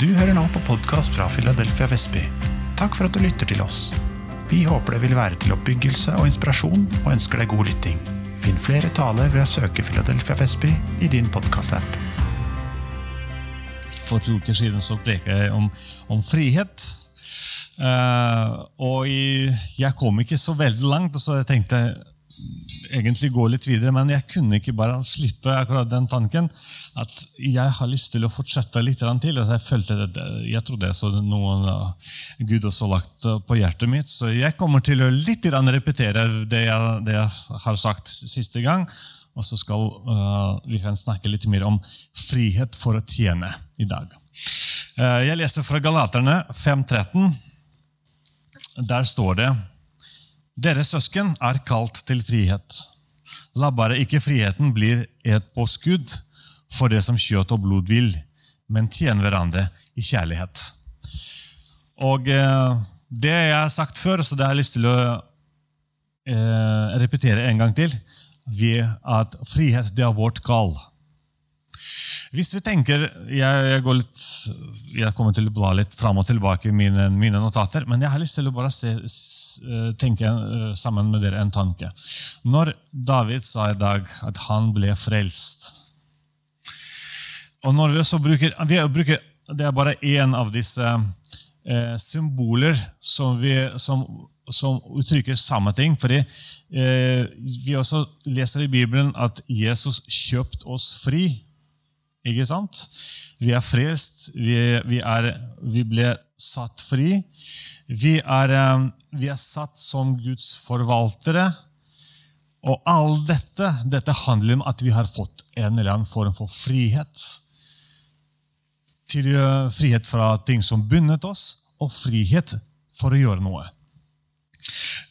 Du hører nå på podkast fra Philadelphia Vestby. Takk for at du lytter til oss. Vi håper det vil være til oppbyggelse og inspirasjon, og ønsker deg god lytting. Finn flere taler ved å søke Philadelphia Vestby i din podkastapp. For to uker siden så preka jeg om, om frihet. Uh, og jeg kom ikke så veldig langt, så jeg tenkte egentlig gå litt videre, men jeg kunne ikke bare slippe akkurat den tanken. At jeg har lyst til å fortsette litt til. og Jeg følte at jeg trodde jeg så noen uh, Gud også lagt på hjertet mitt. Så jeg kommer til å litt repetere det jeg, det jeg har sagt siste gang. Og så skal uh, vi kan snakke litt mer om frihet for å tjene i dag. Uh, jeg leser fra Galaterne 5.13. Der står det dere søsken er kalt til frihet. La bare ikke friheten bli et påskudd for det som kjøtt og blod vil, men tjene hverandre i kjærlighet. Og eh, Det jeg har sagt før, så det har jeg lyst til å eh, repetere en gang til, at frihet det er vårt kall. Hvis vi tenker, Jeg, jeg, litt, jeg kommer til å bla litt fram og tilbake i mine, mine, notater, men jeg har lyst til å bare se, tenke eh, sammen med dere en tanke. Når David sa i dag at han ble frelst og når Vi også bruker, vi bruker Det er bare én av disse eh, symboler som, vi, som, som, uttrykker samme ting. fordi eh, Vi også leser i Bibelen at Jesus kjøpte oss fri ikke sant? Vi er frelst, vi, vi, vi ble satt fri. Vi er, eh, vi er, satt som Guds forvaltere. Og alt dette, dette handler om at vi har fått en eller annen form for frihet. Til eh, frihet fra ting som bundet oss, og frihet for å gjøre noe.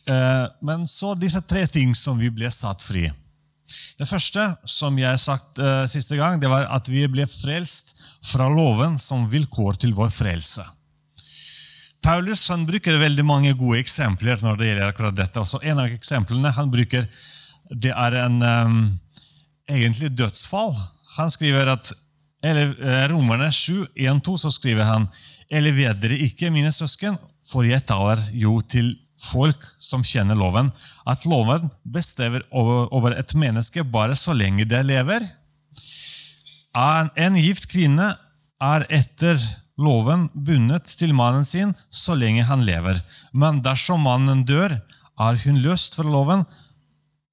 Eh, men så disse tre ting som vi ble satt fri. Det første som jeg sagt uh, siste gang, det var at vi ble frelst fra loven som vilkår til vår frelse. Paulus han bruker veldig mange gode eksempler når det gjelder akkurat dette. Også en av eksemplene han bruker, det er en um, egentlig dødsfall. Han skriver at eller eh, Romerne 7, 1-2 så skriver han Eller vet dere ikke, mine søsken, for jeg taler jo til folk som kjenner loven, at loven bestemmer over et menneske bare så lenge det lever. En gift kvinne er etter loven bundet til mannen sin så lenge han lever. Men dersom mannen dør, er hun løst fra loven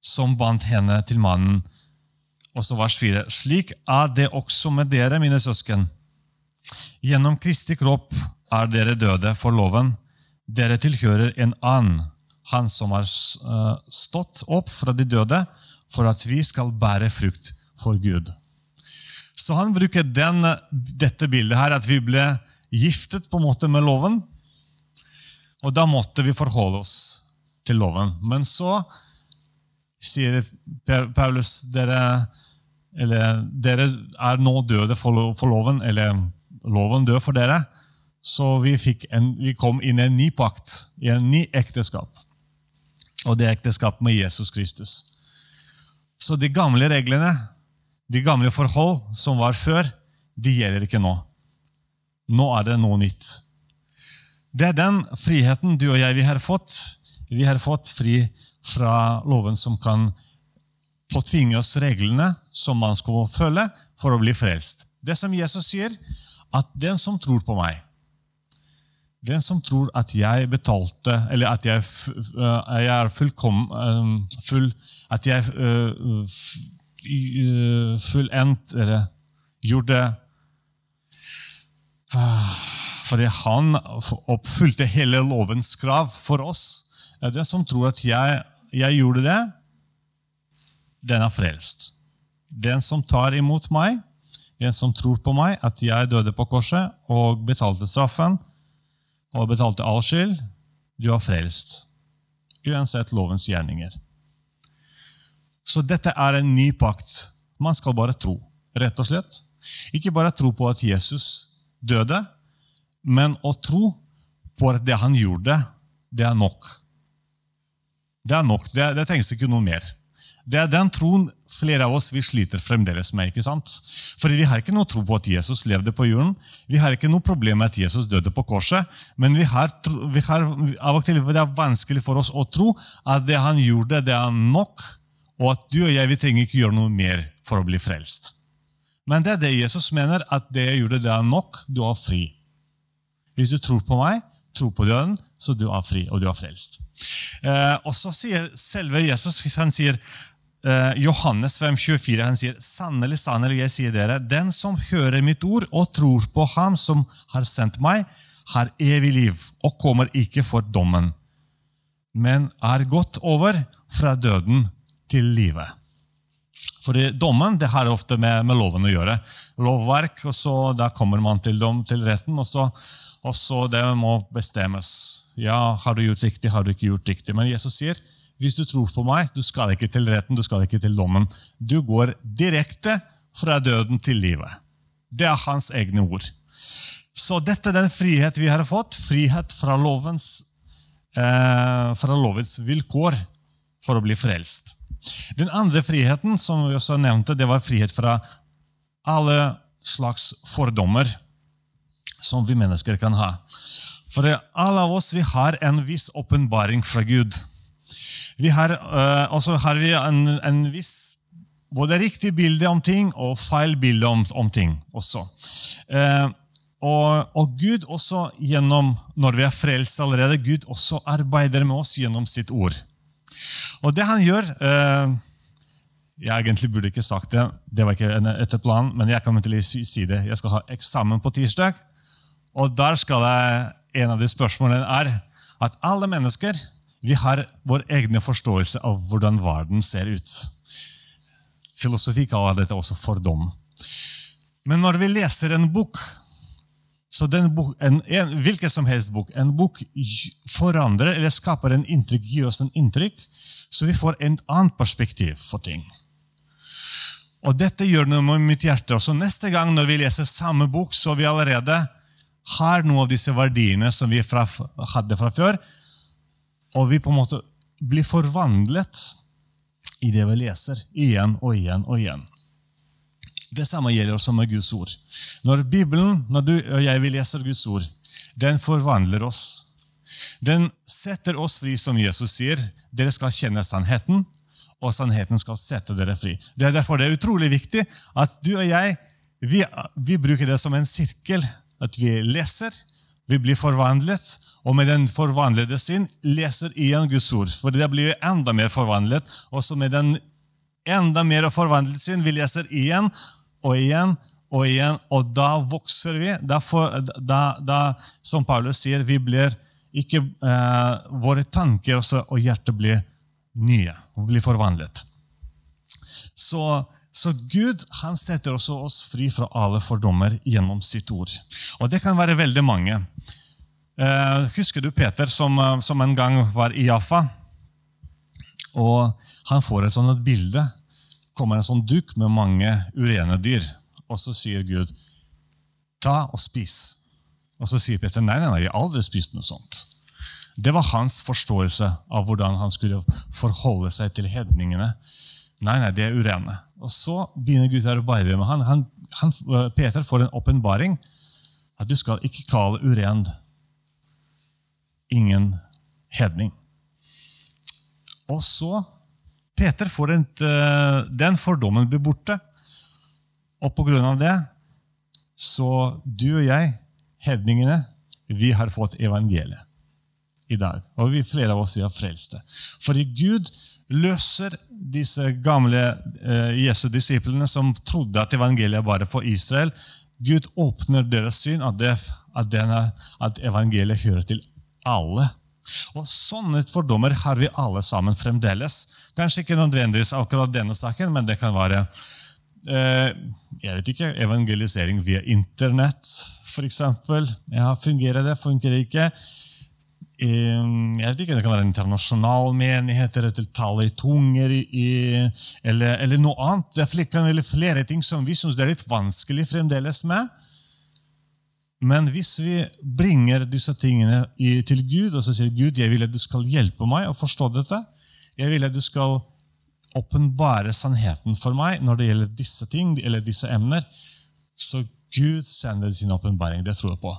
som bandt henne til mannen. Og så vers 4. Slik er det også med dere, mine søsken. Gjennom Kristi kropp er dere døde for loven, dere tilhører en annen, han som har eh, stått opp fra de døde, for at vi skal bære frukt for Gud. Så han bruker den, dette bildet her, at vi ble giftet på en måte med loven. Og da måtte vi forholde oss til loven. Men så sier Paulus dere, eller, dere er nå døde for, loven, eller loven dør for dere. Så vi, en, vi, kom inn i en ny pakt, i en ny ekteskap. Og det er ekteskap med Jesus Kristus. Så de gamle reglene, de gamle forhold som var før, de gjelder ikke nå. Nå er det noe nytt. Det er den friheten du og jeg vi har fått. Vi har fått fri fra loven som kan påtvinge oss reglene som man skal følge for å bli frelst. Det som Jesus sier, at den som tror på meg, den som tror at jeg betalte, eller at jeg, uh, jeg er fullkommen uh, full, At jeg uh, fullendt Eller gjorde Fordi han oppfylte hele lovens krav for oss. Den som tror at jeg, jeg gjorde det, den er frelst. Den som tar imot meg, den som tror på meg, at jeg døde på korset og betalte straffen, og betalte all skyld, du er frelst. Uansett lovens gjerninger. Så dette er en ny pakt. Man skal bare tro, rett og slett. Ikke bare tro på at Jesus døde, men å tro på at det han gjorde, det er nok. Det er nok. Det, det trengs ikke noe mer. Det er den troen flere av oss vi sliter fremdeles med. ikke sant? Fordi Vi har ikke noe tro på at Jesus levde på jorden. Vi har ikke noe problem med at Jesus døde på korset. Men vi har, vi har, av og til det er vanskelig for oss å tro at det han gjorde, det er nok, og at du og jeg vi trenger ikke gjøre noe mer for å bli frelst. Men det er det Jesus mener, at det jeg gjorde, det er nok. Du er fri. Hvis du tror på meg, tror på døden, så du er fri, og du er frelst. Eh, og så sier selve Jesus han sier, eh, Johannes 5, 24, han sier, Sannelig, sannelig, jeg sier dere, den som hører mitt ord og tror på ham som har sendt meg, har evig liv og kommer ikke for dommen, men er gått over fra døden til livet. Fordi Dommen det har ofte med, med, loven å gjøre. Lovverk, og så Da kommer man til, dom, til retten, og så, og så det må bestemmes. Ja, Har du gjort riktig, har du ikke gjort riktig? Men Jesus sier hvis du tror på meg, du skal ikke til retten, du skal ikke til dommen. Du går direkte fra døden til livet. Det er hans egne ord. Så dette er den frihet vi har fått. Frihet fra lovens, eh, fra lovens vilkår for å bli frelst. Den andre friheten som vi også nevnte, det var frihet fra alle slags fordommer som vi mennesker kan ha. For alle av oss vi har en viss åpenbaring fra Gud. Vi har, uh, og har vi en, en, viss både riktig bilde om ting og feil bilde om, om ting også. Uh, og, og, Gud også gjennom, når vi er frelst allerede, Gud også arbeider med oss gjennom sitt ord. Og det han gjør eh, Jeg egentlig burde ikke sagt det, det var ikke etter planen, men jeg kommer til å si det. Jeg skal ha eksamen på tirsdag, og der skal jeg, en av de spørsmålene er at alle mennesker vi har vår egne forståelse av hvordan verden ser ut. Filosofi kaller dette også fordom. Men når vi leser en bok så bok, en, en, hvilken som helst bok, en bok forandrer eller skaper en inntrykk, gir oss en inntrykk, så vi får en annet perspektiv for ting. Og Dette gjør noe med mitt hjerte. også. Neste gang når vi leser samme bok, så vi allerede har noen av disse verdiene som vi fra, hadde fra før, og vi på en måte blir forvandlet i det vi leser, igjen og igjen og igjen. Det samme gjelder også med Guds ord. Når Bibelen, når du og jeg vil leser Guds ord, den forvandler oss. Den setter oss fri, som Jesus sier. Dere skal kjenne sannheten, og sannheten skal sette dere fri. Det er derfor det er utrolig viktig at du og jeg vi, vi bruker det som en sirkel. At vi leser, vi blir forvandlet, og med den forvandlede syn leser igjen Guds ord. For det blir enda mer forvandlet. Også med den enda mer forvandlet syn vi leser igjen, og igjen og igjen, og da vokser vi. Da, da, da som Paulus sier, vi blir ikke eh, Våre tanker også, og hjertet blir nye og blir forvandlet. Så, så Gud han setter også oss fri fra alle fordommer gjennom sitt ord. Og det kan være veldig mange. Eh, husker du Peter som, som en gang var i Jaffa? Og han får et sånt bilde kommer en sånn duk med mange urene dyr. Og så sier Gud, 'Ta og spis'. Og så sier Peter, 'Nei, nei, nei, jeg har aldri spist noe sånt'. Det var hans forståelse av hvordan han skulle forholde seg til hedningene. Nei, nei, det er urene. Og så begynner Gud å arbeide med han. han, han Peter får en åpenbaring at du skal ikke kalle uren ingen hedning. Og så Peter får en, eh, den fordommen blir borte. Og på grunn av det så du og jeg, hedningene, vi har fått evangeliet i dag. Og vi flere av oss er frelste. Fordi Gud løser disse gamle eh, Jesu disiplene som trodde at evangeliet bare for Israel. Gud åpner deres syn at, det, at, denne, at evangeliet hører til alle. Og Sånne fordommer har vi alle sammen fremdeles. Kanskje ikke nødvendigvis akkurat denne saken, men det kan være eh, jeg vet ikke, evangelisering via Internett, f.eks. Ja, fungerer det? Fungerer det ikke? Eh, jeg vet ikke, Det kan være internasjonal menighet, eller til tale i tunger, i, eller, eller, noe annet. Det er flere, flere ting som vi syns er litt vanskelig fremdeles med. Men hvis vi bringer disse tingene til Gud og så sier Gud, jeg vil at du skal hjelpe meg å forstå dette, jeg vil at du skal åpenbare sannheten for meg når det gjelder disse ting eller disse emner, så Gud sender sin åpenbaring. Det tror jeg på.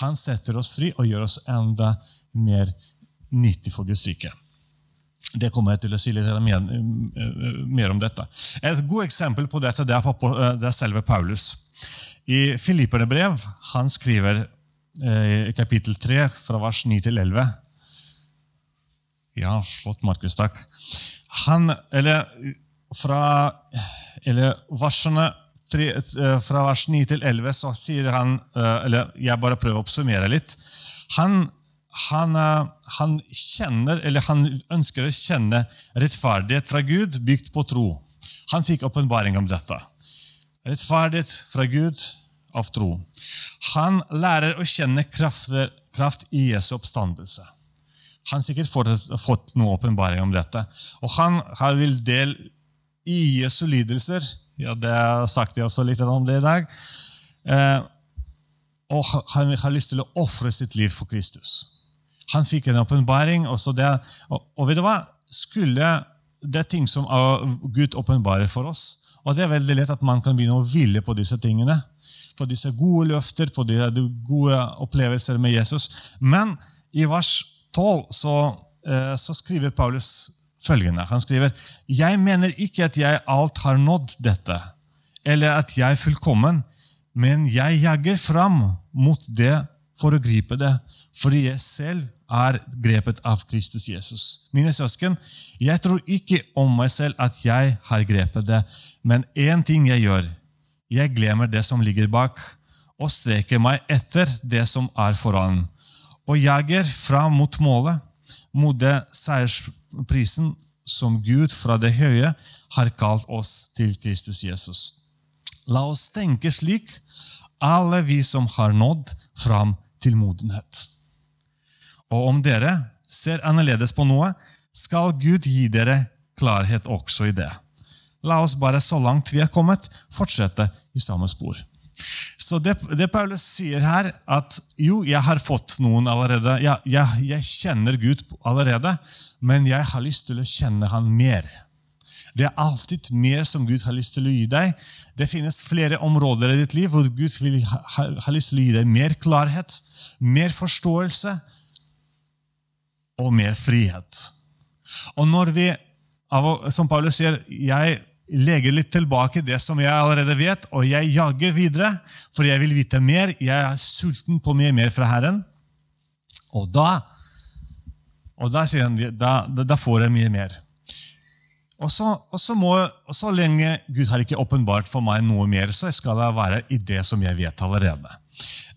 Han setter oss fri og gjør oss enda mer nyttig for Guds rike. Det kommer jeg til å si litt mer, mer om dette. Et godt eksempel på dette det er, på, det er selve Paulus. I Filipperne brev han skriver eh, i kapittel 3, fra vers 9 til 11 Ja, flott, Markus. Takk. Han, eller fra eller versene 3, eh, fra vers 9 til 11 så sier han eh, Eller jeg bare prøver å oppsummere litt. Han han, eh, han, kjenner, han ønsker å kjenne rettferdighet fra Gud bygd på tro. Han fikk åpenbaring om dette. Rettferdighet fra Gud av tro. Han lærer å kjenne kraft, kraft i Jesu oppstandelse. Han har sikkert fått, fått noe åpenbaring om dette. Og han har vil del i Jesu lidelser. Ja, det sagt jeg også litt om det i dag. Eh, og han har lyst til å ofre sitt liv for Kristus. Han fikk en åpenbaring. Og, og, og vet du hva? Skulle det er ting som Gud åpenbarer for oss. Og det er veldig lett at man kan begynne å hvile på disse tingene. På disse gode løfter, på de gode opplevelser med Jesus. Men i vers 12 så, eh, så skriver Paulus følgende. Han skriver Jeg mener ikke at jeg alt har nådd dette, eller at jeg er fullkommen, men jeg jager fram mot det for å gripe det, fordi jeg selv er grepet av Kristus Jesus. Mine søsken, jeg tror ikke om meg selv at jeg har grepet det, men én ting jeg gjør. Jeg glemmer det som ligger bak, og streker meg etter det som er foran, og jager fram mot målet, mot det seiersprisen som Gud fra det høye har kalt oss til Kristus Jesus. La oss tenke slik, alle vi som har nådd fram til modenhet. Og om dere ser annerledes på noe, skal Gud gi dere klarhet også i det. La oss bare, så langt vi er kommet, fortsette i samme spor. Så det, det Paulus sier her, at jo, jeg har fått noen allerede. Jeg, jeg, jeg kjenner Gud allerede, men jeg har lyst til å kjenne Han mer. Det er alltid mer som Gud har lyst til å gi deg. Det finnes flere områder i ditt liv hvor Gud vil ha, ha lyst til å gi deg mer klarhet, mer forståelse, og mer frihet. Og når vi, som Paulus sier, jeg legger litt tilbake det som jeg allerede vet, og jeg jager videre, for jeg vil vite mer. Jeg er sulten på mye mer fra Herren. Og da, og da, han, da, da får jeg mye mer. Og så, og, så må, og så, lenge Gud har ikke åpenbart for meg noe mer, så skal jeg være i det som jeg vet allerede.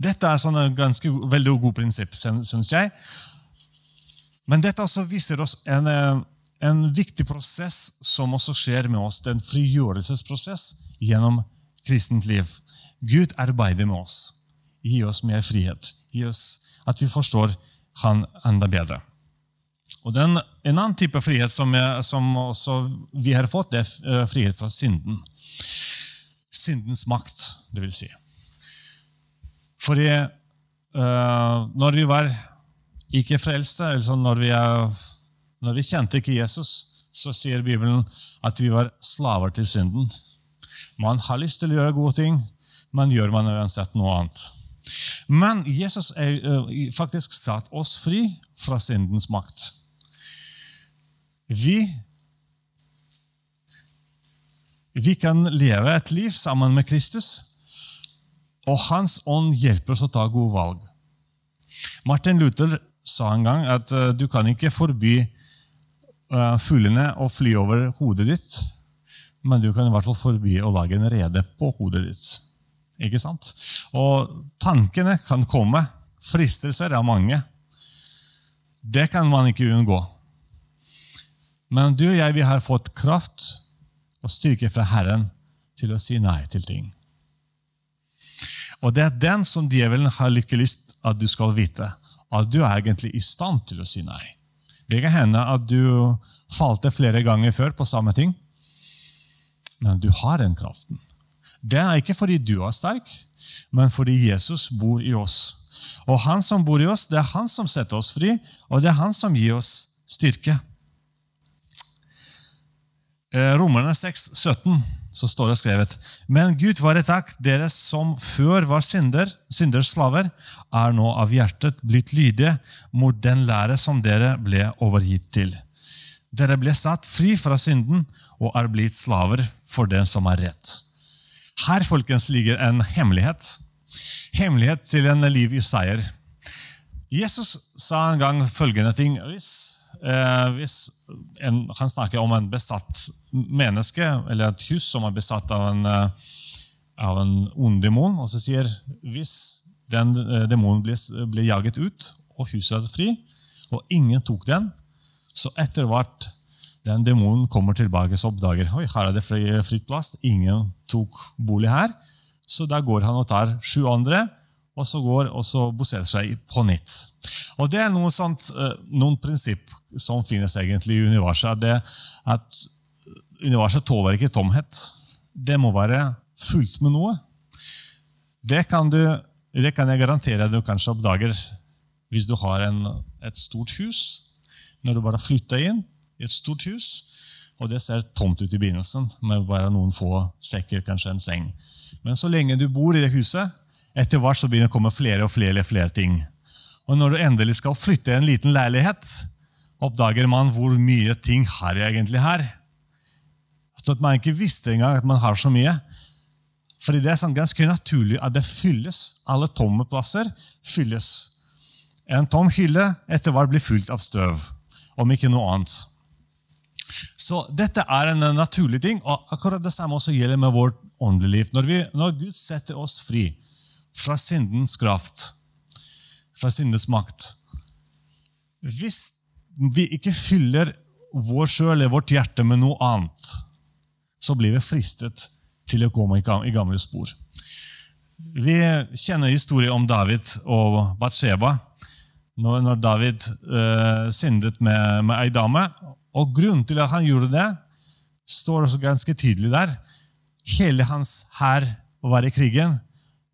Dette er sånn et ganske veldig god prinsipp, syns jeg. Men dette også viser oss en, eh, en viktig prosess som også skjer med oss. En frigjørelsesprosess gjennom kristent liv. Gud arbeider med oss. Gi oss mer frihet. Gi oss at vi forstår Han enda bedre. Og den, En annen type frihet som, jeg, som vi har fått, det er eh, frihet fra synden. Syndens makt, det vil si. Fordi uh, når vi var ikke frelste. Altså når, vi er, når vi kjente ikke Jesus, så sier Bibelen at vi var slaver til synden. Man har lyst til å gjøre gode ting, men gjør man uansett noe annet. Men Jesus er uh, faktisk satt oss fri fra syndens makt. Vi, vi kan leve et liv sammen med Kristus, og Hans ånd hjelper oss å ta gode valg. Martin Luther sa en gang at uh, du kan ikke forby uh, fuglene å fly over hodet ditt, men du kan i hvert fall forby å lage en rede på hodet ditt. Ikke sant? Og tankene kan komme. Fristelser er mange. Det kan man ikke unngå. Men du og jeg vi har fått kraft og styrke fra Herren til å si nei til ting. Og det er den som djevelen har like lyst at du skal vite at du er egentlig i stand til å si nei. Det kan hende at du falte flere ganger før på samme ting, men du har den kraften. Det er ikke fordi du er sterk, men fordi Jesus bor i oss. Og han som bor i oss, det er han som setter oss fri, og det er han som gir oss styrke. eh, Romerne 6, 17 så står det skrevet Men Gud være takk, dere som før var synder, synders slaver, er nå av hjertet blitt lydige mot den lære som dere ble overgitt til. Dere ble satt fri fra synden og er blitt slaver for den som er rett. Her folkens, ligger en hemmelighet. Hemmelighet til en liv i seier. Jesus sa en gang følgende ting. Hvis, hvis en, han snakker om en besatt menneske, eller et hus som er besatt av en, eh, av en ond demon, og så sier hvis den eh, demonen blir, blir jaget ut, og huset er fri, og ingen tok den, så etter hvert den demonen kommer tilbake og oppdager oi, her er det fri, fritt plass, ingen tok bolig her. Så da går han og tar sju andre, og så går og så bosetter seg på nytt. Og Det er noe sånt, noen prinsipp som finnes egentlig i universet. det at Universet tåler ikke tomhet. Det må være fullt med noe. Det kan, du, det kan jeg garantere du kanskje oppdager hvis du har en, et stort hus. Når du bare flytter inn i et stort hus, og det ser tomt ut i begynnelsen, med bare noen få sekker, kanskje en seng. Men så lenge du bor i det huset, etter hvert så begynner det å komme flere og flere, flere ting. Og når du endelig skal flytte i en liten leilighet, oppdager man hvor mye ting har jeg egentlig her. Så at man ikke visste engang at man har så mye. Fordi det er sånn ganske naturlig at det fylles. Alle tomme plasser fylles. En tom hylle etter hvert blir fylt av støv, om ikke noe annet. Så dette er en naturlig ting, og akkurat det samme også gjelder med vårt åndelige liv. Når, når Gud setter oss fri fra syndens kraft, fra syndens makt Hvis vi ikke fyller vår sjøl eller vårt hjerte med noe annet, så blir vi fristet til å komme i gamle spor. Vi kjenner historien om David og Batsheba. Når, David uh, syndet med, med ei dame. Og Grunnen til at han gjorde det, står også ganske tydelig der. Hele hans hær var i krigen,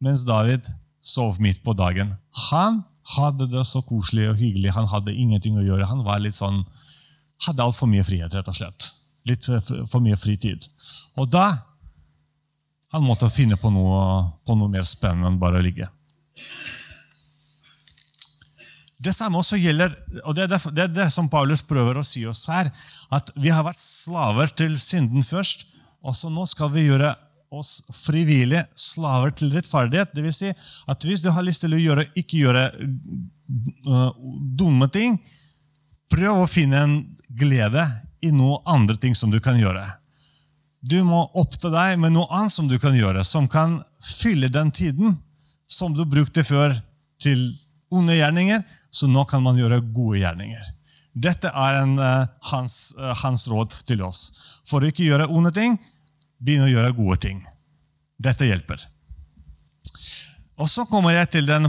mens David sov midt på dagen. Han hadde det så koselig og hyggelig. Han hadde ingenting å gjøre. Han var litt sånn, hadde altfor mye frihet, rett og slett. Litt for mye fritid. Og da han måtte finne på noe, på noe mer spennende enn bare å ligge. Det samme også gjelder, og det er det, det er det, som Paulus prøver å si oss her, at vi har vært slaver til synden først, og så nå skal vi gjøre oss frivillige slaver til rettferdighet. Vil si at hvis du har lyst til å gjøre, ikke gjøre uh, dumme ting, prøv å finne en glede i noe andre ting som du kan gjøre. Du må oppta deg med noe annet som du kan gjøre, som kan fylle den tiden som du brukte før til onde gjerninger, så nå kan man gjøre gode gjerninger. Dette er en, uh, hans, uh, hans råd til oss. For å ikke gjøre onde ting, begynne å gjøre gode ting. Dette hjelper. Og så kommer jeg til den,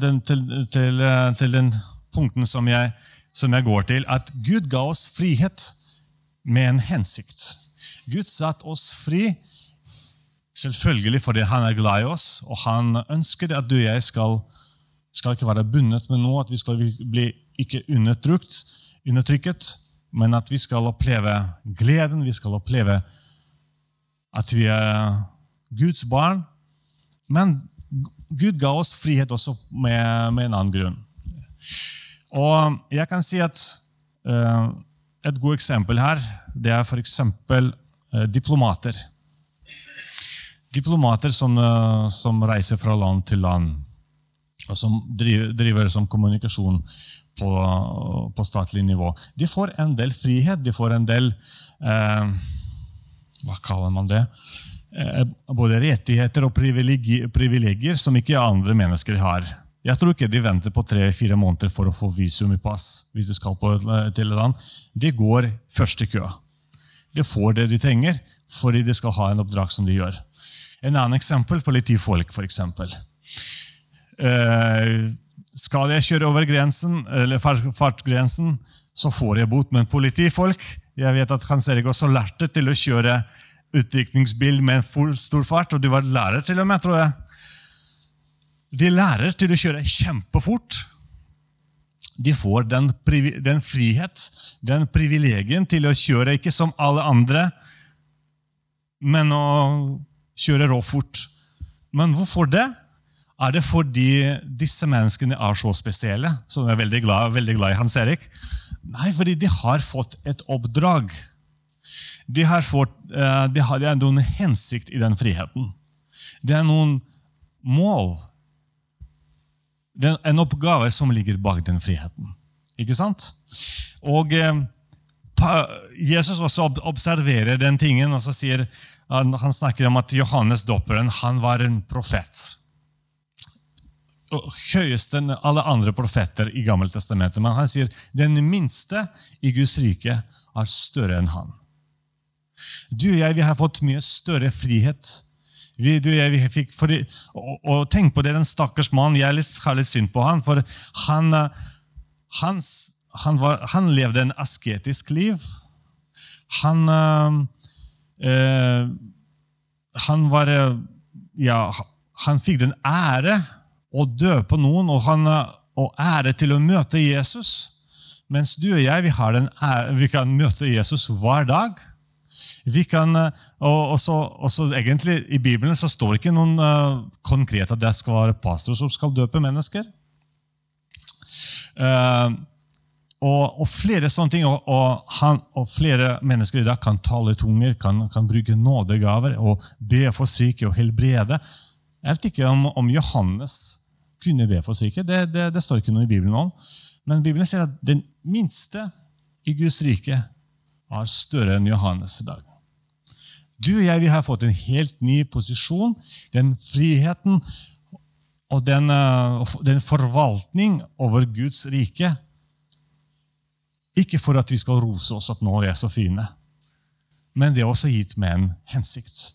den, til, til, eh, til den punkten som jeg, som jeg, går til, at Gud ga oss frihet med en hensikt. Gud satte oss fri selvfølgelig fordi han er glad i oss, og han ønsker at du og jeg skal, skal ikke være bundet med noe, at vi skal bli ikke undertrykket, men at vi skal oppleve gleden, vi skal oppleve at vi er Guds barn. Men Gud ga oss frihet også med, med en annen grunn. Og jeg kan si at uh, Et godt eksempel her det er f.eks. Uh, eh, diplomater. Diplomater som, uh, som, reiser fra land til land, og som driver, driver som kommunikasjon på, på, statlig nivå. De får en del frihet, de får en del uh, hva kaller man det? Eh, både rettigheter og privilegier som ikke andre mennesker har. Jeg tror ikke de venter på tre-fire måneder for å få visum i pass. hvis de skal på et, eller annet. De går først i køa. De får det de trenger fordi de skal ha en oppdrag som de gjør. En annen eksempel politifolk, f.eks. Eh, skal jeg kjøre over grensen, eller fartsgrensen, så får jeg bot. Men politifolk jeg vet at Hans Erik også lærte til å kjøre utrykningsbil med en full stor fart, og du var lærer til og med, tror jeg. De lærer til å kjøre kjempefort. de får den, den frihet, den privilegien til å kjøre ikke som alle andre, men å kjøre råfort. Men hvorfor det? Er det fordi disse menneskene er så spesielle? Som er veldig glad, veldig glad i Hans Erik? Nei, fordi de har fått et oppdrag. De har, fått, eh, de har, de noen hensikt i den friheten. Det er noen mål. Det er en oppgave som ligger bak den friheten. Ikke sant? Og eh, Jesus også observerer den tingen. og så sier, han, snakker om at Johannes dåperen var en profet. Høyeste enn alle andre profeter i Gammeltestamentet. Men han sier den minste i Guds rike er større enn han. Du og jeg vi har fått mye større frihet. Vi, du og jeg, vi fikk, for, og, og tenk på det, den stakkars mannen. Jeg har litt synd på han, for han, eh, han, han, var, han levde en asketisk liv. Han eh, Han var Ja, han fikk den ære å på noen, og, han, eh, og ære til å møte Jesus. Mens du og jeg vi, ære, vi kan møte Jesus hver dag. Vi kan, og, og så, og så egentlig I Bibelen så står det ikke noen uh, konkret at det skal være pastor som skal døpe mennesker. Uh, og, og flere sånne ting, og, han, og flere mennesker i dag kan tale tunger, kan, kan bruke nådegaver og be for syke og helbrede. Jeg vet ikke om, om Johannes kunne be for syke, det, det, det står ikke noe i Bibelen om. Men Bibelen sier at den minste i Guds rike var større enn Johannes i dag. Du og jeg vi har fått en helt ny posisjon. Den friheten og den, eh, den forvaltning over Guds rike. Ikke for at vi skal rose oss at nå er vi så fine, men det er også gitt med en hensikt.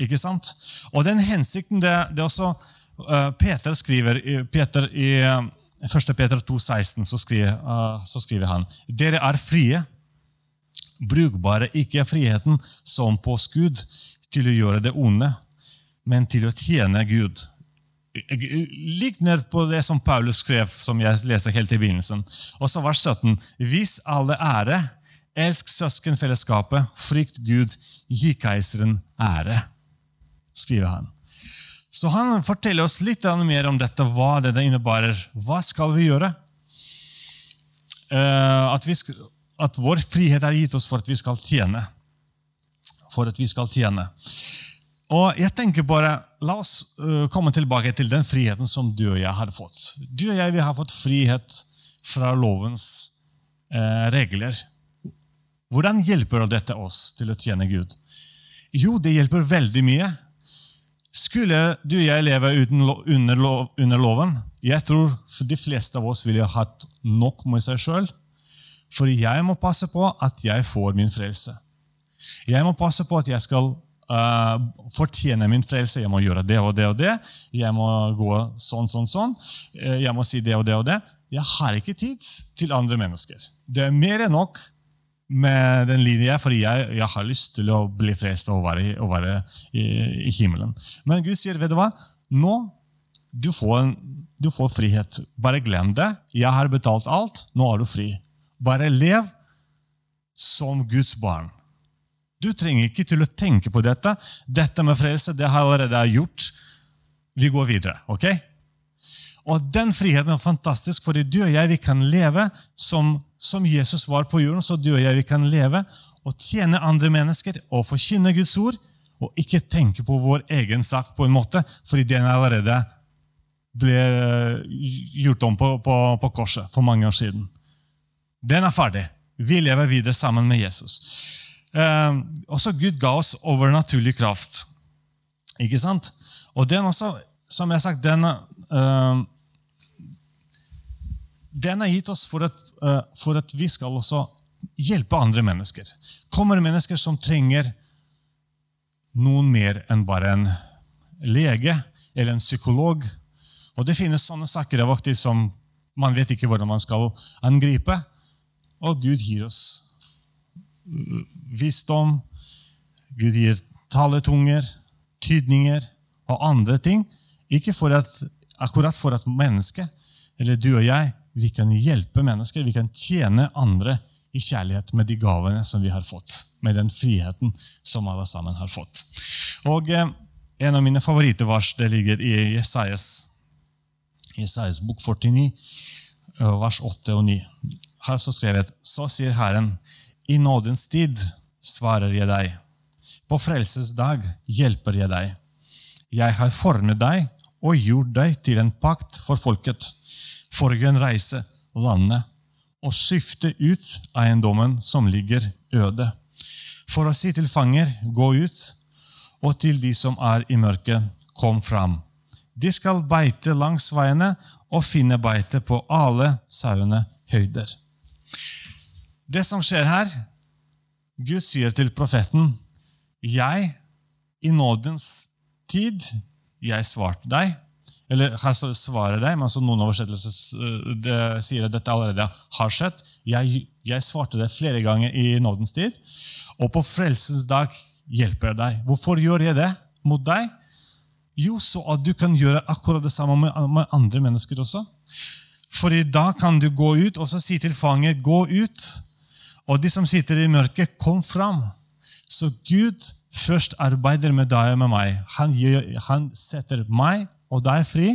Ikke sant? Og den hensikten, det, det er også Peter skriver Peter, i eh, 1. Peter 2,16 så, skriver, eh, så skriver han Dere er frie, brukbare ikke friheten som påskudd til å gjøre det onde, men til å tjene Gud. Ligg ned på det som Paulus skrev, som jeg leste helt i begynnelsen. Og så vers 17. Vis alle ære, elsk søskenfellesskapet, frykt Gud, gi keiseren ære, skriver han. Så han forteller oss litt mer om dette, hva det innebærer. Hva skal vi gjøre? Eh, At, vi skal, at vår frihet er gitt oss for at vi skal tjene. For at vi skal tjene. Og jeg tenker bare, La oss øh, komme tilbake til den friheten som du og jeg har fått. Du og jeg vi har fått frihet fra lovens eh, regler. Hvordan hjelper dette oss til å tjene Gud? Jo, det hjelper veldig mye. Skulle du og jeg leve uten, lo- under, lov, under loven? Jeg tror de fleste av oss ville hatt nok med seg sjøl. For jeg må passe på at jeg får min frelse. Jeg må passe på at jeg skal uh, fortjene min frelse. Jeg må gjøre det og det og det. Jeg må gå sånn, sånn, sånn. Eh, Jeg må si det og det og det. Jeg har ikke tid til andre mennesker. Det er mer enn nok med den linja, fordi jeg, jeg har lyst til å bli frelst og være, og være i, i himmelen. Men Gud sier, vet du hva? Nå du får, du får frihet. Bare glem det. Jeg har betalt alt. Nå er du fri. Bare lev som Guds barn. Du trenger ikke til å tenke på dette. Dette med frelse det har jeg allerede gjort. Vi går videre. ok? Og Den friheten er fantastisk, fordi du og jeg vi kan leve som, som Jesus var på jorden. Så du og jeg vi kan leve og tjene andre mennesker og forkynne Guds ord. Og ikke tenke på vår egen sak, på en måte, fordi den allerede ble gjort om på, på, på korset for mange år siden. Den er ferdig. Vi lever videre sammen med Jesus. Eh, også Gud ga oss overnaturlig kraft. Ikke sant? Og den også, som jeg har sagt, den, eh, den er gitt oss for at, eh, for at vi skal også hjelpe andre mennesker. Kommer mennesker som trenger noen mer enn bare en lege eller en psykolog. Og det finnes sånne saker av og til som man vet ikke hvordan man skal angripe. Og Gud gir oss visdom, Gud gir taletunger, tydninger og andre ting. Ikke for at, akkurat for at mennesket, eller du og jeg, vi kan hjelpe mennesker, vi kan tjene andre i kjærlighet med de gavene som vi har fått. Med den friheten som alle sammen har fått. Og eh, En av mine favorittvers det ligger i Jesajas, Jesajas bok 49, eh, vers 8 og 9. Her så skrevet Så sier Herren, i nådens tid svarer jeg deg. På frelses dag hjelper jeg deg. Jeg har formet deg og gjort deg til en pakt for folket, for en reise landet og skifte ut eiendommen som ligger øde. For å si til fanger, gå ut, og til de som er i mørket, kom fram. De skal beite langs veiene og finne beite på alle sauene høyder. Det som skjer her Gud sier til profeten, 'Jeg, i nådens tid, jeg svarte deg.' Eller her 'svarer deg', men altså noen oversettelser sier at dette allerede har skjedd. Jeg, jeg svarte det flere ganger i nådens tid, og på frelsens dag hjelper jeg deg. Hvorfor gjør jeg det mot deg? Jo, så at du kan gjøre akkurat det samme med, med andre mennesker også. Fordi da kan du gå ut og så si til fanget 'gå ut', og de som sitter i mørket, kom fram. Så Gud først arbeider med deg og med meg. Han, gjør, han setter meg og deg fri,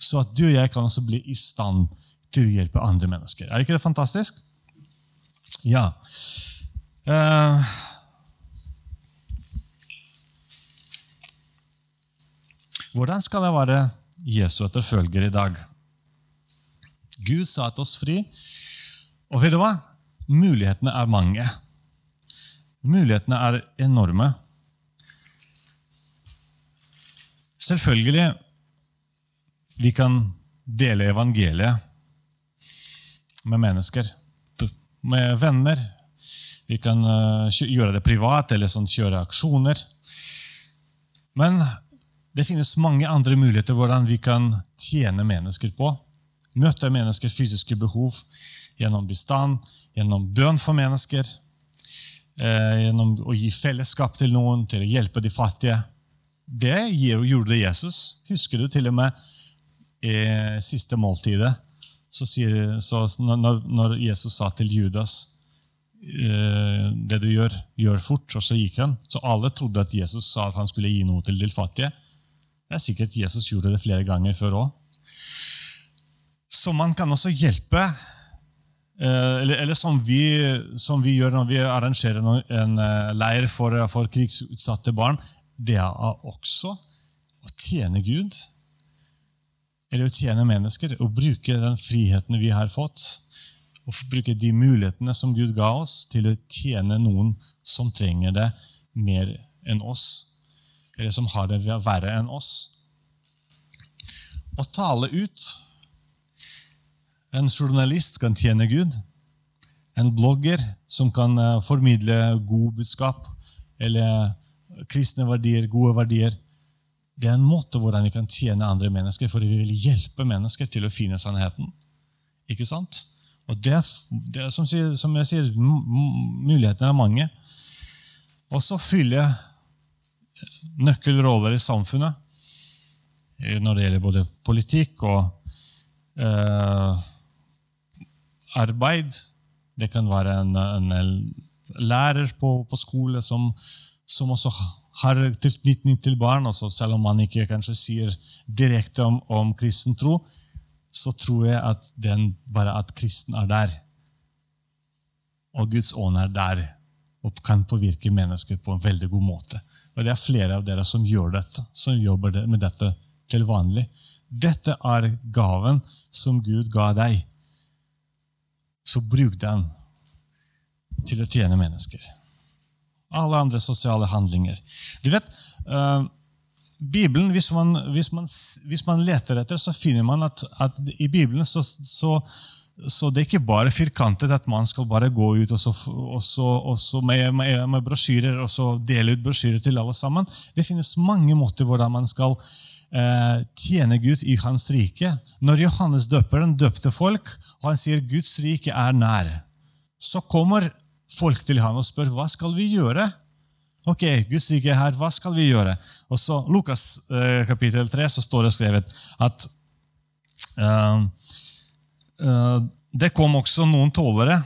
så at du og jeg kan også bli i stand til å hjelpe andre mennesker. Er ikke det fantastisk? Ja. Uh, hvordan skal jeg være Jesu etterfølger i dag? Gud satte oss fri. Og vet du hva? Mulighetene er mange. Mulighetene er enorme. Selvfølgelig vi kan dele evangeliet med mennesker, med venner. Vi kan gjøre det privat eller sånn, kjøre aksjoner. Men det finnes mange andre muligheter hvordan vi kan tjene mennesker på. Møte menneskers fysiske behov gjennom bestand, gjennom bønn for mennesker, gjennom å gi fellesskap til noen, til å hjelpe de fattige. Det gjorde Jesus. Husker du til og med i siste måltidet? Så, sier, så når, når, Jesus sa til Judas det du gjør, gjør fort, og så gikk han. Så alle trodde at Jesus sa at han skulle gi noe til de fattige. Det er sikkert Jesus gjorde det flere ganger før òg. Så man kan også hjelpe eller, eller som, vi, som, vi, gjør når vi arrangerer en leir for, for krigsutsatte barn det er også å tjene Gud. Eller å tjene mennesker. Og bruke den friheten vi har fått. Og bruke de mulighetene som Gud ga oss, til å tjene noen som trenger det mer enn oss. Eller som har det verre enn oss. Å tale ut. En journalist kan tjene Gud. En blogger som kan formidle god budskap. Eller kristne verdier, gode verdier. Det er en måte hvordan vi kan tjene andre mennesker, fordi vi vil hjelpe mennesker til å finne sannheten. Ikke sant? Og det, det som, som, jeg sier, mulighetene er mange. Og så fyller nøkkelroller i samfunnet når det gjelder både politikk og eh, arbeid. Det kan være en, en lærer på, på skole som som også har tilknytning til barn. Også selv om man ikke kanskje sier direkte om, om kristen tro, så tror jeg at den, bare at kristen er der. Og Guds ånd er der og kan påvirke mennesker på en veldig god måte. Og Det er flere av dere som gjør dette, som jobber med dette til vanlig. Dette er gaven som Gud ga deg. Så bruk den til å tjene mennesker alle andre sosiale handlinger. Du vet, uh, Bibelen, hvis man, hvis, man, hvis man, leter etter, så finner man at, at i Bibelen så, så, så, det er ikke bare firkantet at man skal bare gå ut og så, og så, og så med, med, med, brosjyrer og så dele ut brosjyrer til alle sammen. Det finnes mange måter hvordan man skal eh, tjene Gud i Hans rike. Når Johannes døperen døpte folk, og han sier Guds rike er nær, så kommer folk til ham og spør hva skal vi gjøre. Ok, Guds rike er her, hva skal vi gjøre? Og så Lukas eh, kapittel 3 så står det skrevet at uh, eh, det kom også noen tålere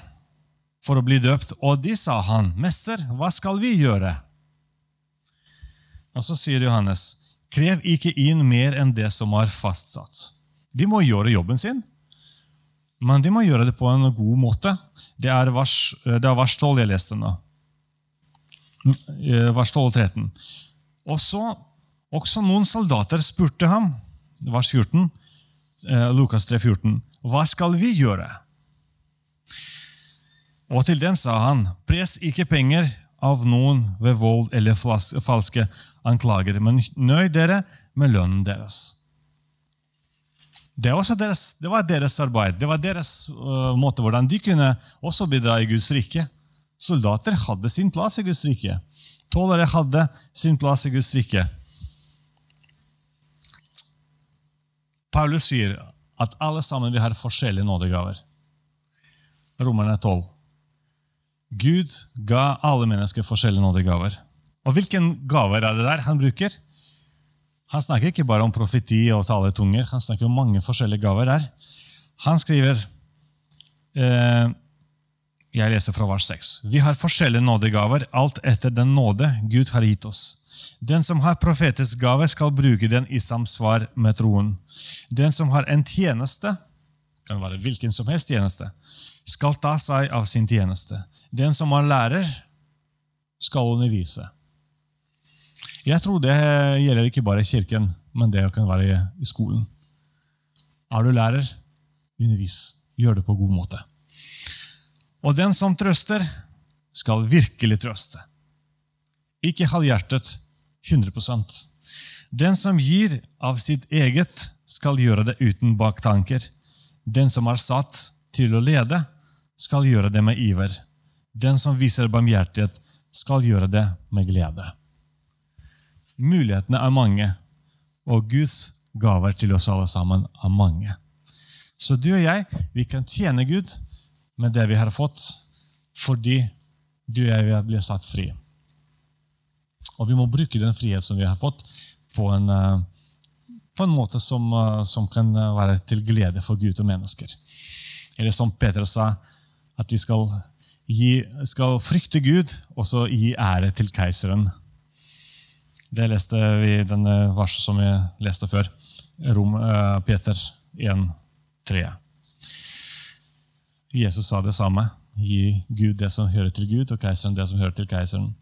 for å bli døpt, og de sa han, 'Mester, hva skal vi gjøre?' Og så sier Johannes, 'Krev ikke inn mer enn det som er fastsatt.' De må gjøre jobben sin, men de må gjøre det på en god måte. Det er vers, det er vers 12 jeg leste nå. Eh, Vers 12 og 13. Også, også noen soldater spurte ham, vers 14, eh, Lukas 3, 14, hva skal vi gjøre? Og til dem sa han, pres ikke penger av noen ved vold eller falske anklager, men nøy dere med lønnen deres. Det, er deres, det var deres arbeid, det var deres uh, måte hvordan de kunne også bidra i Guds rike. Soldater hadde sin plass i Guds rike. Tålere hadde sin plass i Guds rike. Paulus sier at alle sammen vi har forskjellige nådegaver. Romerne 12. Gud ga alle mennesker forskjellige nådegaver. Og hvilken gaver er det der han bruker? Han snakker ikke bare om profeti og tale i tunger, han snakker om mange forskjellige gaver der. Han skriver eh, Jeg leser fra vers 6. Vi har forskjellige nådegaver, alt etter den nåde Gud har gitt oss. Den som har profetisk gave, skal bruke den i samsvar med troen. Den som har en tjeneste, kan være hvilken som helst tjeneste, skal ta seg av sin tjeneste. Den som har lærer, skal undervise. Jeg tror det gjelder ikke bare i kirken, men det kan være i skolen. Er du lærer, undervis. Gjør det på god måte. Og den som trøster, skal virkelig trøste. Ikke halvhjertet, 100% Den som gir av sitt eget, skal gjøre det uten baktanker. Den som er satt til å lede, skal gjøre det med iver. Den som viser barmhjertighet, skal gjøre det med glede. Mulighetene er mange, og Guds gaver til oss alle sammen er mange. Så du og jeg, vi kan tjene Gud med det vi har fått, fordi du og jeg blir satt fri. Og vi må bruke den frihet som vi har fått, på en, eh, på en måte som, eh, som kan være til glede for Gud og mennesker. Eller som Peter sa, at vi skal, gi, skal frykte Gud og så gi ære til keiseren. Det leste vi i denne verset som vi leste før. Rom, eh, Peter 1, 3. Jesus sa det samme. Gi Gud det som hører til Gud, og keiseren det som hører til keiseren.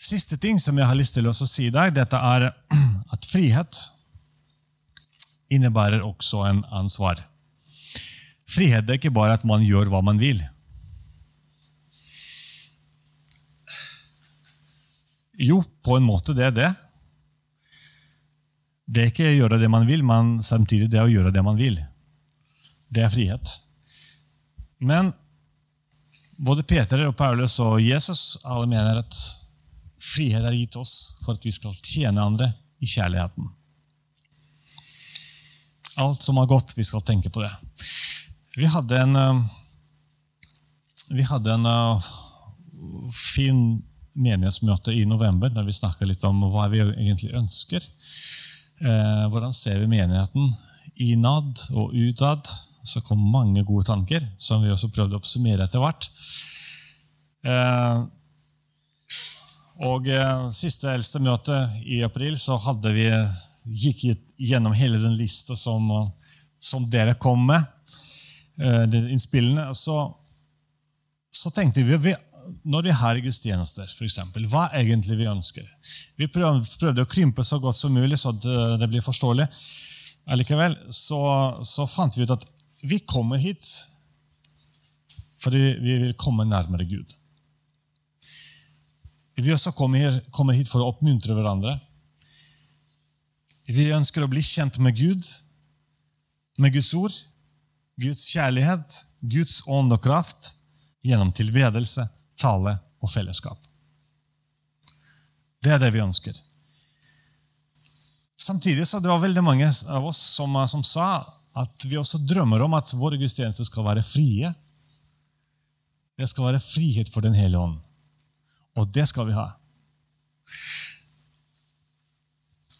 Siste ting som jeg har lyst til å si i dag, dette er at frihet innebærer også en ansvar. Frihet er ikke bare at man gjør hva man vil. Jo, på en måte det er det. Det er ikke å gjøre det man vil, men samtidig det er å gjøre det man vil. Det er frihet. Men både Peter og Paulus og Jesus alle mener at frihet er gitt oss for at vi skal tjene andre i kjærligheten. Alt som har gått, vi skal tenke på det. Vi hadde en, eh, vi hadde en eh, fin menighetsmøte i november der vi snakka litt om hva vi egentlig ønsker. Eh, hvordan ser vi menigheten innad og utad? Så kom mange gode tanker, som vi også prøvde å oppsummere etter hvert. Og Siste eldste møte i april så hadde vi, gikk gjennom hele den lista som, som dere kom med de innspillene, så, så tenkte vi, vi når vi har gudstjenester, for eksempel, hva egentlig vi ønsker. Vi prøvde, å krympe så godt som mulig, så det, det blir forståelig. Allikevel så, så, fant vi ut at vi kommer hit fordi vi vil komme nærmere Gud. Vi også kommer, kommer hit for å oppmuntre hverandre. Vi ønsker å bli kjent med Gud, med Guds ord, Guds kjærlighet, Guds ånd og kraft, gjennom tilbedelse, tale og fellesskap. Det er det vi ønsker. Samtidig så det var veldig mange av oss som, som sa at vi også drømmer om at våre gudstjenester skal være frie. Det skal være frihet for Den hellige ånd. Og det skal vi ha.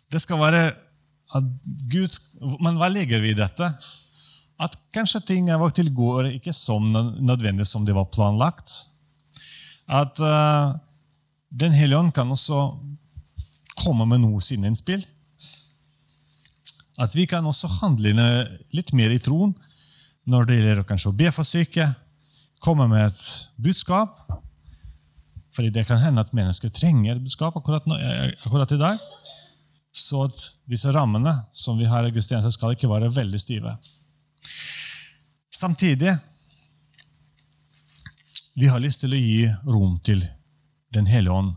Det skal være at Gud Men hva legger vi i dette? at kanskje ting er og til går ikke som nødvendig som det var planlagt. At uh, Den hellige ånd kan også komme med noe sine innspill. At vi kan også handle litt mer i troen når det gjelder kanskje å be for syke, komme med et budskap. Fordi det kan hende at mennesker trenger et budskap akkurat, nå, eh, akkurat i dag. Så at disse rammene som vi har i gudstjenesten, skal ikke være veldig stive. Samtidig vi har lyst til å gi rom til Den hellige ånd,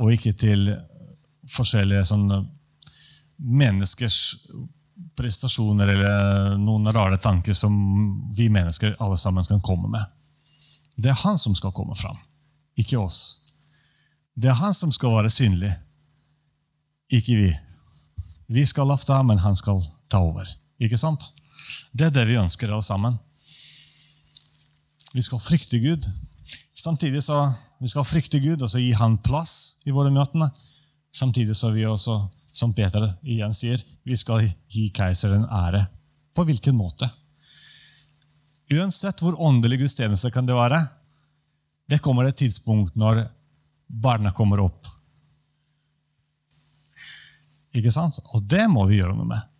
og ikke til forskjellige sånne menneskers prestasjoner eller noen rare tanker som vi mennesker alle sammen kan komme med. Det er han som skal komme fram, ikke oss. Det er han som skal være synlig, ikke vi. Vi skal lafte, men han skal ta over. Ikke sant? Det er det vi ønsker, alle sammen. Vi skal frykte Gud. Samtidig så vi skal frykte Gud og så gi Han plass i våre møter. Samtidig så vi også, som Peter igjen sier, vi skal gi keiseren ære. På hvilken måte? Uansett hvor åndelig gudstjeneste kan det være, det kommer et tidspunkt når barna kommer opp. Ikke sant? Og det må vi gjøre noe med.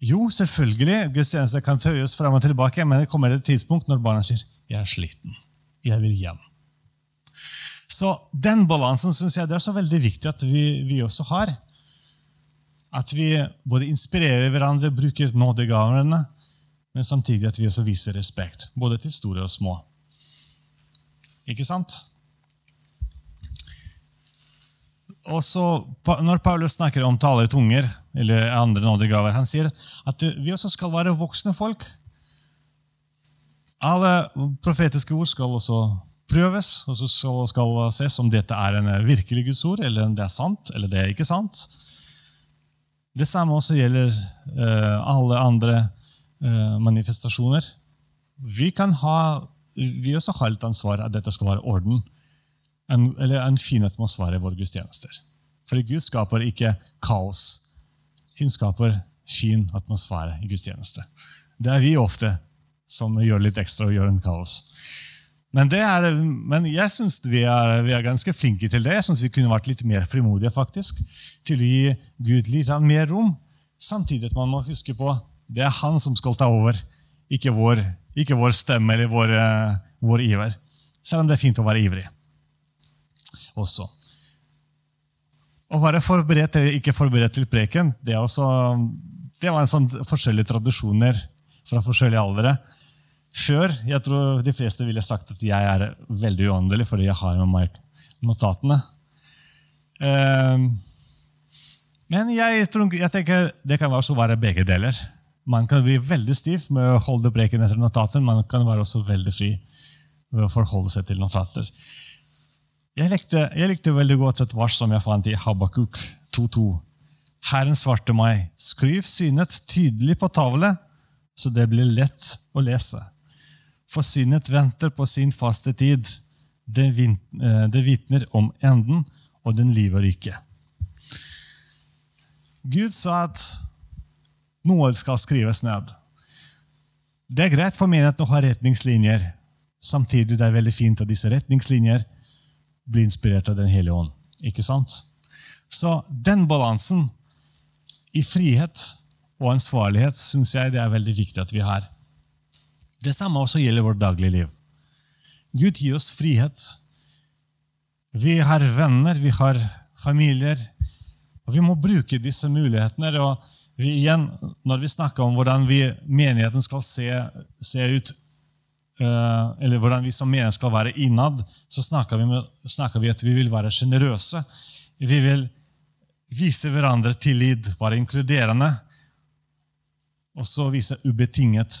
Jo, selvfølgelig, gudstjenester kan tøyes fram og tilbake, men det kommer et tidspunkt når barna sier 'jeg er sliten, jeg vil hjem'. Så Den balansen synes jeg det er så veldig viktig at vi, vi også har. At vi både inspirerer hverandre, bruker nådegavene, men samtidig at vi også viser respekt, både til store og små. Ikke sant? Og så, Når Paulus snakker om tale i tunger, eller andre nådegaver, han sier at vi også skal være voksne folk. Alle profetiske ord skal også prøves, og så skal det ses om dette er en virkelig Guds ord, eller om det er sant, eller det er ikke sant. Det samme også gjelder uh, alle andre uh, manifestasjoner. Vi kan ha, vi også har litt ansvar at dette skal være orden en, en fin atmosfære i våre gudstjenester. For Gud skaper ikke kaos. Hun skaper fin atmosfære i gudstjeneste. Det er vi ofte som gjør litt ekstra og gjør en kaos. Men, er, men jeg syns vi, vi, er ganske flinke til det. Jeg synes Vi kunne vært litt mer frimodige faktisk, til å gi Gud litt mer rom. Samtidig at man må huske på det er han som skal ta over, ikke vår, ikke vår stemme eller vår, uh, vår iver. Selv om det er fint å være ivrig også. Å være forberedt eller ikke forberedt til preken, det, også, det var en sånn forskjellige tradisjoner fra forskjellige aldre. Før jeg tror de fleste ville sagt at jeg er veldig uåndelig fordi jeg har med meg notatene. Ehm, men jeg, tror, jeg tenker det kan også være begge deler. Man kan bli veldig stiv med å holde preken etter notater. Man kan være også veldig fri ved å forholde seg til notater. Jeg likte, jeg likte, veldig godt et vers som jeg fant i Habakuk 2.2. Herren svarte meg, skriv synet tydelig på tavle, så det blir lett å lese. For synet venter på sin faste tid. Det, eh, det vitner om enden, og den lyver ikke. Gud sa at noe skal skrives ned. Det er greit for menigheten å ha retningslinjer. Samtidig det er det veldig fint at disse retningslinjer bli inspirert av Den hellige ånd. Ikke sant? Så den balansen i frihet og ansvarlighet syns jeg det er veldig viktig at vi har. Det samme også gjelder vårt daglige liv. Gud gir oss frihet. Vi har venner, vi har familier. og Vi må bruke disse mulighetene. og vi, igjen, Når vi snakker om hvordan vi, menigheten skal se, se ut eller hvordan vi som menighet skal være innad, så snakker vi, med, snakker vi at vi vil være sjenerøse. Vi vil vise hverandre tillit, være inkluderende, og så vise ubetinget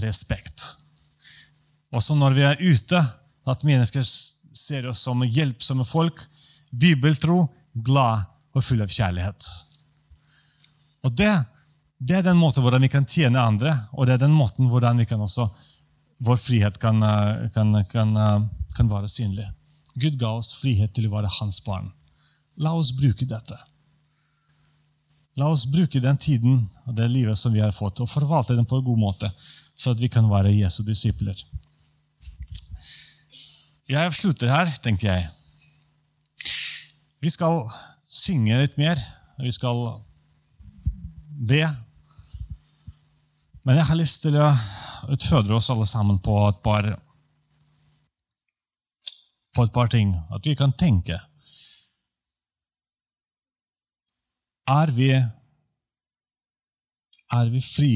respekt. Også når vi er ute, at mennesker ser oss som hjelpsomme folk, bibeltro, glad og full av kjærlighet. Og det, det er den måten hvordan vi kan tjene andre, og det er den måten hvordan vi kan også vår frihet kan, eh, kan, kan, eh, kan, være synlig. Gud ga oss frihet til å være hans barn. La oss bruke dette. La oss bruke den tiden og det livet som vi har fått, og forvalte den på en god måte, så at vi kan være Jesu disipler. Jeg slutter her, tenker jeg. Vi skal synge litt mer. Vi skal be. Men jeg har lyst til å utfordre oss alle sammen på et par, på et par ting. At vi kan tenke. Er vi, er vi fri?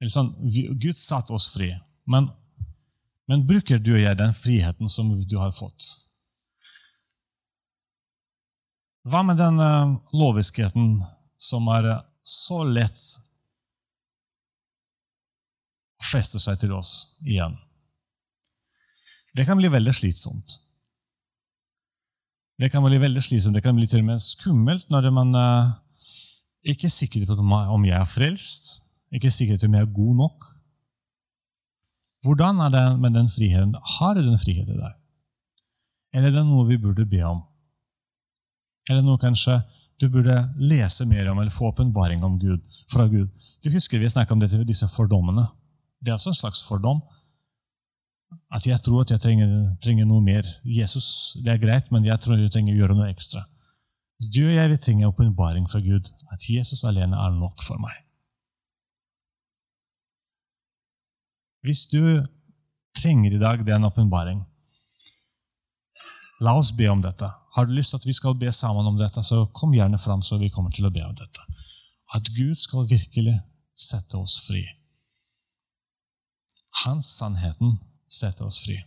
Eller sånn, Gud satte oss fri, men, men bruker du og jeg den friheten som du har fått? Hva med den uh, loviskheten som er så lett å fester seg til oss igjen? Det kan bli veldig slitsomt. Det kan bli veldig slitsomt, det kan bli til og med skummelt når man uh, ikke er sikker på om jeg er frelst, ikke er sikker på om jeg er god nok. Hvordan er det med den friheten? Har du den friheten i deg? Eller er det noe vi burde be om? Eller noe kanskje du burde lese mer om eller få åpenbaring om Gud, fra Gud. Du husker vi snakket om dette, disse fordommene. Det er også en slags fordom. At jeg tror at jeg trenger, trenger, noe mer. Jesus, det er greit, men jeg tror jeg trenger å gjøre noe ekstra. Du og jeg vil trenge åpenbaring fra Gud. At Jesus alene er nok for meg. Hvis du trenger i dag den åpenbaring, La oss be om dette. Har du lyst til at vi skal be sammen om dette, så kom gjerne fram, så vi kommer til å be om dette. At Gud skal virkelig sette oss fri. Hans sannheten setter oss fri.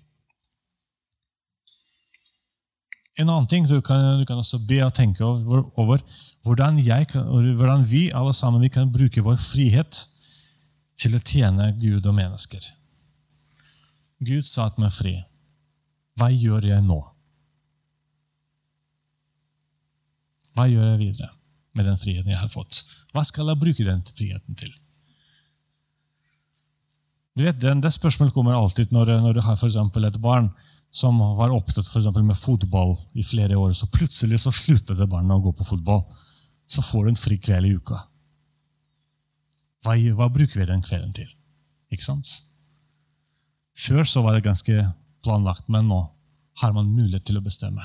En annen ting du kan, du kan også be og tenke over, over hvordan, jeg, hvordan vi alle sammen vi kan bruke vår frihet til å tjene Gud og mennesker. Gud satte meg fri. Hva gjør jeg nå? Hva gjør jeg videre med den friheten jeg har fått? Hva skal jeg bruke den friheten til? Du vet, Det spørsmålet kommer alltid når, når du har for et barn som var opptatt for med fotball i flere år, så plutselig så slutter det barnet å gå på fotball. Så får du en fri kveld i uka. Hva, hva bruker vi den kvelden til? Ikke sant? Før så var det ganske planlagt, men nå har man mulighet til å bestemme.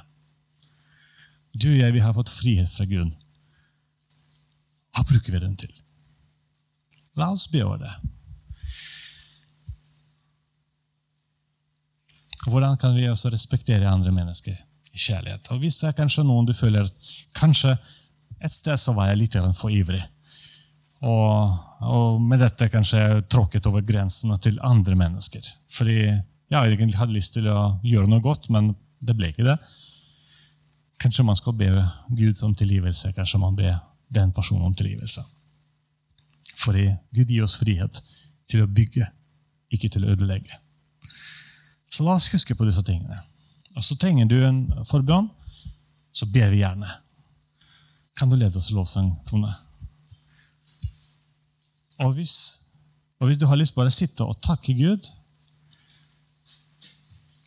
Du og jeg, vi har fått frihet fra Gud. Hva bruker vi den til? La oss be over det. Hvordan kan vi også respektere andre mennesker i kjærlighet? Og Hvis det er kanskje noen du føler Kanskje et sted så var jeg litt for ivrig. Og, og med dette kanskje jeg tråkket over grensene til andre mennesker. Fordi jeg egentlig hadde lyst til å gjøre noe godt, men det ble ikke det. Kanskje man skal be Gud om tilgivelse. Kanskje man ber den personen om tilgivelse. Fordi Gud gir oss frihet til å bygge, ikke til å ødelegge. Så la oss huske på disse tingene. Og Så trenger du en forbønn, så ber vi gjerne. Kan du lede oss i lovsang, Tone? Og hvis, og hvis du har lyst bare sitte og takke Gud,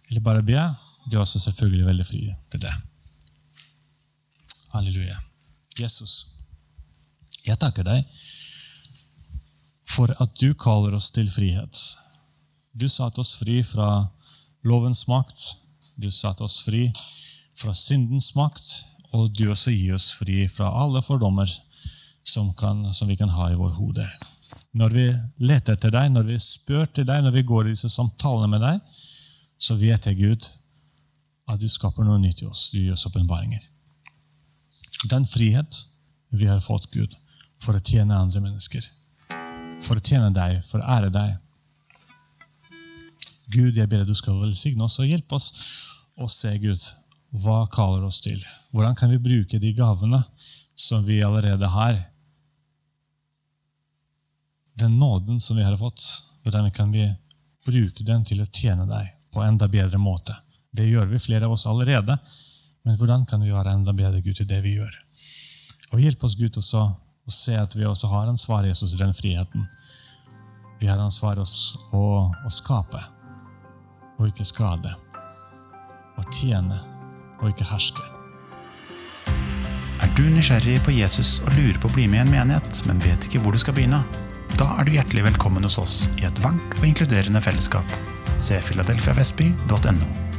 eller bare be, du er også selvfølgelig veldig fri til det. Halleluja. Jesus, jeg takker deg for at du kaller oss til frihet. Du satte oss fri fra lovens makt. Du satte oss fri fra syndens makt. Og du også gir oss fri fra alle fordommer som, kan, som vi kan ha i vår hode. Når vi leter etter deg, når vi spør til deg, når vi går i disse samtalene med deg, så vet jeg, Gud, at du skaper noe nytt i oss. Du gir oss åpenbaringer den frihet vi har fått, Gud, for å tjene andre mennesker. For å tjene deg, for å ære deg. Gud, jeg ber deg du skal velsigne oss og hjelpe oss å se, Gud, hva kaller oss til? Hvordan kan vi bruke de gavene som vi allerede har? Den nåden som vi har fått, hvordan kan vi bruke den til å tjene deg på enda bedre måte? Det gjør vi, flere av oss allerede. Men hvordan kan vi være enda bedre Gud i det vi gjør? Og Hjelp oss, Gud, også å se at vi også har ansvar Jesus, i den friheten. Vi har ansvar for å, å skape og ikke skade. Å tjene og ikke herske. Er du nysgjerrig på Jesus og lurer på å bli med i en menighet, men vet ikke hvor du skal begynne? Da er du hjertelig velkommen hos oss i et varmt og inkluderende fellesskap. Se filadelfiavestby.no.